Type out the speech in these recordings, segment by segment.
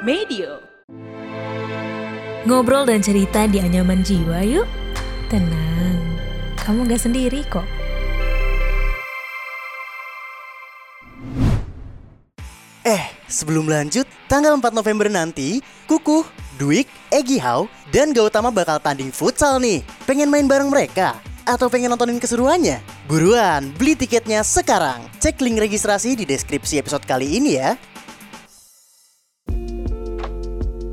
Medio. Ngobrol dan cerita di anyaman jiwa yuk. Tenang, kamu gak sendiri kok. Eh, sebelum lanjut, tanggal 4 November nanti, Kukuh, Dwik, Egi Hao, dan Gautama bakal tanding futsal nih. Pengen main bareng mereka? Atau pengen nontonin keseruannya? Buruan, beli tiketnya sekarang. Cek link registrasi di deskripsi episode kali ini ya.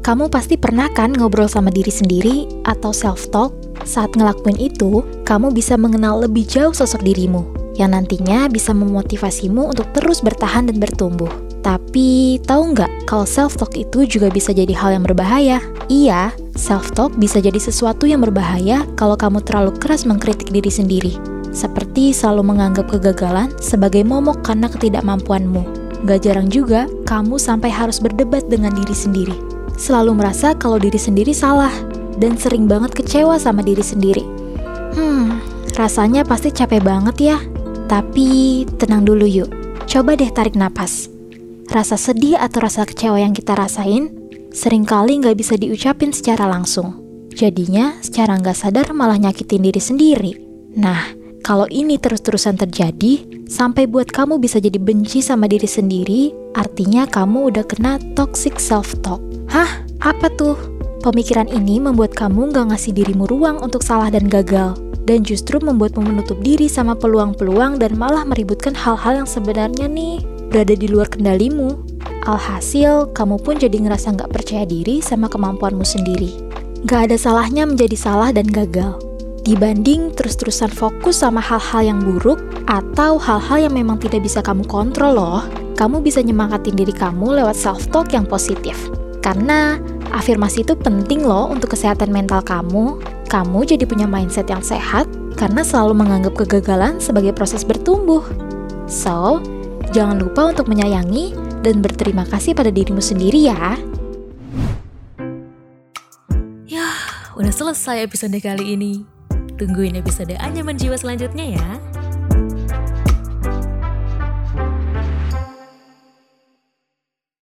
Kamu pasti pernah kan ngobrol sama diri sendiri atau self-talk? Saat ngelakuin itu, kamu bisa mengenal lebih jauh sosok dirimu, yang nantinya bisa memotivasimu untuk terus bertahan dan bertumbuh. Tapi, tahu nggak kalau self-talk itu juga bisa jadi hal yang berbahaya? Iya, self-talk bisa jadi sesuatu yang berbahaya kalau kamu terlalu keras mengkritik diri sendiri. Seperti selalu menganggap kegagalan sebagai momok karena ketidakmampuanmu. Gak jarang juga, kamu sampai harus berdebat dengan diri sendiri selalu merasa kalau diri sendiri salah dan sering banget kecewa sama diri sendiri. Hmm, rasanya pasti capek banget ya. Tapi tenang dulu yuk. Coba deh tarik napas. Rasa sedih atau rasa kecewa yang kita rasain sering kali nggak bisa diucapin secara langsung. Jadinya secara nggak sadar malah nyakitin diri sendiri. Nah, kalau ini terus-terusan terjadi, sampai buat kamu bisa jadi benci sama diri sendiri, artinya kamu udah kena toxic self-talk. Hah? Apa tuh? Pemikiran ini membuat kamu gak ngasih dirimu ruang untuk salah dan gagal, dan justru membuatmu menutup diri sama peluang-peluang dan malah meributkan hal-hal yang sebenarnya nih berada di luar kendalimu. Alhasil, kamu pun jadi ngerasa gak percaya diri sama kemampuanmu sendiri. Gak ada salahnya menjadi salah dan gagal. Dibanding terus-terusan fokus sama hal-hal yang buruk atau hal-hal yang memang tidak bisa kamu kontrol loh, kamu bisa nyemangatin diri kamu lewat self-talk yang positif. Karena afirmasi itu penting loh untuk kesehatan mental kamu. Kamu jadi punya mindset yang sehat karena selalu menganggap kegagalan sebagai proses bertumbuh. So, jangan lupa untuk menyayangi dan berterima kasih pada dirimu sendiri ya. Ya, udah selesai episode kali ini. Tungguin episode Anyaman Jiwa selanjutnya ya.